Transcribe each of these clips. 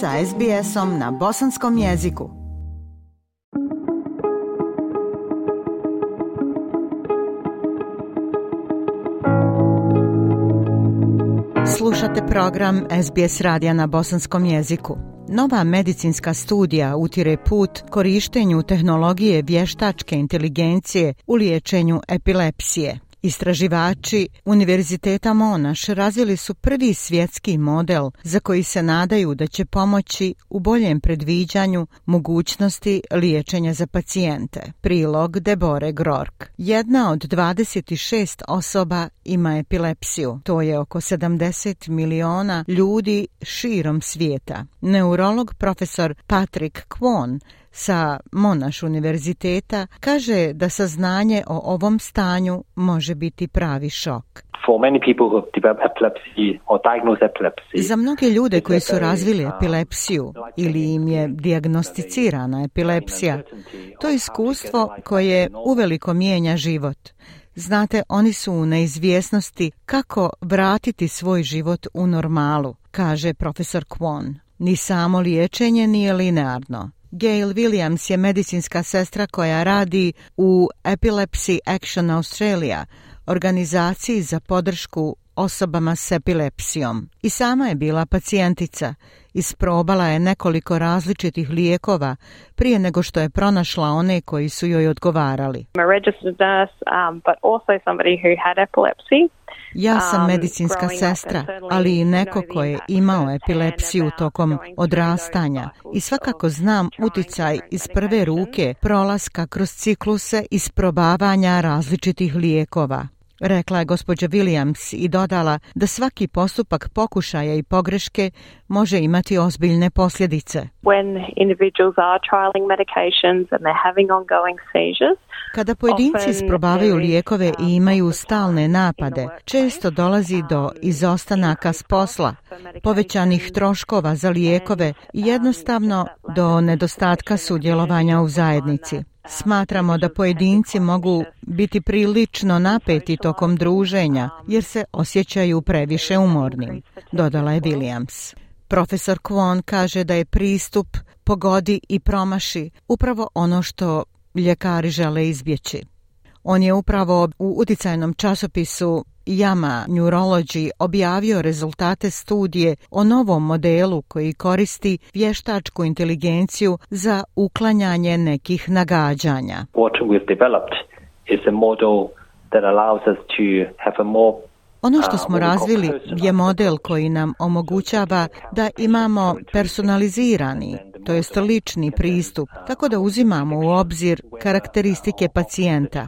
sa SBS-om na bosanskom jeziku. Slušate program SBS radija na bosanskom jeziku. Nova medicinska studija utire put korištenju tehnologije vještačke inteligencije u liječenju epilepsije – Istraživači Univerziteta Monash razvili su prvi svjetski model za koji se nadaju da će pomoći u boljem predviđanju mogućnosti liječenja za pacijente. Prilog Debore Grork. Jedna od 26 osoba ima epilepsiju. To je oko 70 miliona ljudi širom svijeta. Neurolog profesor Patrick Kwon sa Monash univerziteta kaže da saznanje o ovom stanju može biti pravi šok. Za mnoge ljude koji su razvili uh, epilepsiju ili im je diagnosticirana epilepsija, to je iskustvo koje uveliko mijenja život. Znate, oni su u neizvjesnosti kako vratiti svoj život u normalu, kaže profesor Kwon. Ni samo liječenje nije linearno. Gail Williams je medicinska sestra koja radi u Epilepsy Action Australia, organizaciji za podršku osobama s epilepsijom. I sama je bila pacijentica. Isprobala je nekoliko različitih lijekova prije nego što je pronašla one koji su joj odgovarali. Um, ja sam um, medicinska sestra, ali i neko ko je imao epilepsiju tokom odrastanja i svakako znam uticaj iz prve ruke prolaska kroz cikluse isprobavanja različitih lijekova rekla je gospođa Williams i dodala da svaki postupak pokušaja i pogreške može imati ozbiljne posljedice. Kada pojedinci sprobavaju lijekove um, i imaju stalne napade, često dolazi do um, izostanaka s posla, povećanih troškova za lijekove i um, jednostavno do nedostatka sudjelovanja u zajednici. Smatramo da pojedinci mogu biti prilično napeti tokom druženja jer se osjećaju previše umornim, dodala je Williams. Profesor Kwon kaže da je pristup pogodi i promaši upravo ono što ljekari žele izbjeći. On je upravo u uticajnom časopisu Yama Neurology objavio rezultate studije o novom modelu koji koristi vještačku inteligenciju za uklanjanje nekih nagađanja. What we've developed is a model that allows us to have a more Ono što uh, smo razvili je model koji nam omogućava da imamo personalizirani to jest lični pristup, tako da uzimamo u obzir karakteristike pacijenta,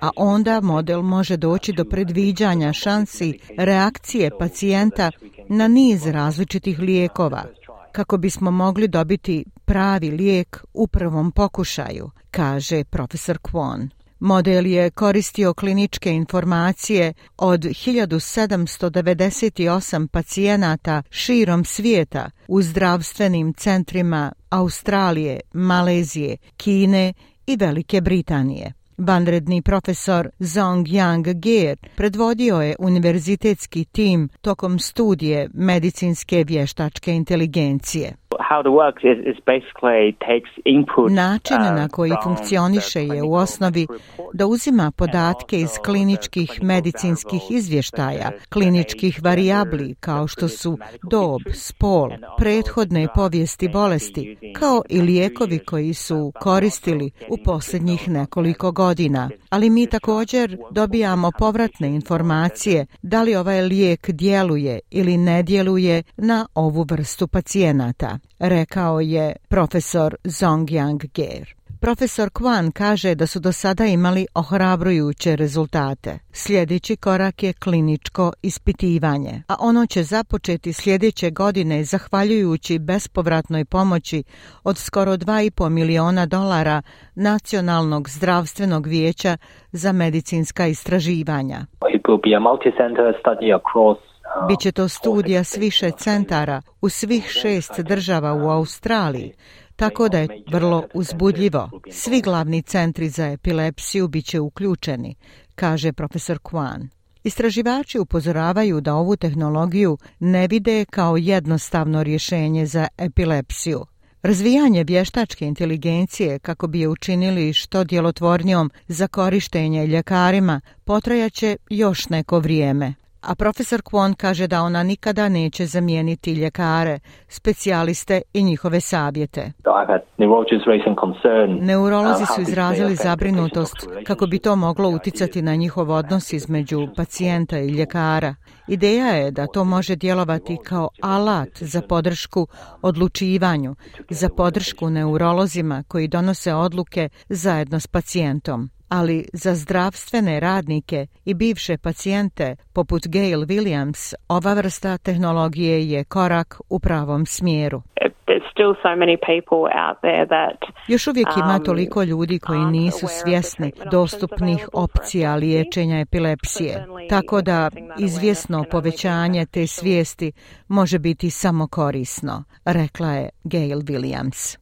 a onda model može doći do predviđanja šansi reakcije pacijenta na niz različitih lijekova, kako bismo mogli dobiti pravi lijek u prvom pokušaju, kaže profesor Kwon. Model je koristio kliničke informacije od 1798 pacijenata širom svijeta u zdravstvenim centrima Australije, Malezije, Kine i Velike Britanije. Vanredni profesor Zong Yang Geer predvodio je univerzitetski tim tokom studije medicinske vještačke inteligencije how the works is, is basically takes input, Način uh, na koji funkcioniše je u osnovi da uzima podatke iz kliničkih medicinskih izvještaja, kliničkih variabli kao što su dob, spol, prethodne povijesti bolesti, kao i lijekovi koji su koristili u posljednjih nekoliko godina. Ali mi također dobijamo povratne informacije da li ovaj lijek djeluje ili ne djeluje na ovu vrstu pacijenata rekao je profesor Zongyang Ger. Profesor Kwan kaže da su do sada imali ohrabrujuće rezultate. Sljedeći korak je kliničko ispitivanje, a ono će započeti sljedeće godine zahvaljujući bespovratnoj pomoći od skoro 2,5 miliona dolara Nacionalnog zdravstvenog vijeća za medicinska istraživanja. It will be a multicenter study across Biće to studija s više centara u svih šest država u Australiji, tako da je vrlo uzbudljivo. Svi glavni centri za epilepsiju biće uključeni, kaže profesor Kwan. Istraživači upozoravaju da ovu tehnologiju ne vide kao jednostavno rješenje za epilepsiju. Razvijanje vještačke inteligencije kako bi je učinili što djelotvornijom za korištenje ljekarima potrajaće još neko vrijeme a profesor Kwon kaže da ona nikada neće zamijeniti ljekare, specijaliste i njihove savjete. Neurolozi su izrazili zabrinutost kako bi to moglo uticati na njihov odnos između pacijenta i ljekara. Ideja je da to može djelovati kao alat za podršku odlučivanju, za podršku neurolozima koji donose odluke zajedno s pacijentom ali za zdravstvene radnike i bivše pacijente poput Gail Williams ova vrsta tehnologije je korak u pravom smjeru. Još uvijek ima um, toliko ljudi koji nisu svjesni dostupnih opcija liječenja epilepsije, tako da izvjesno povećanje te svijesti može biti samo korisno, rekla je Gail Williams.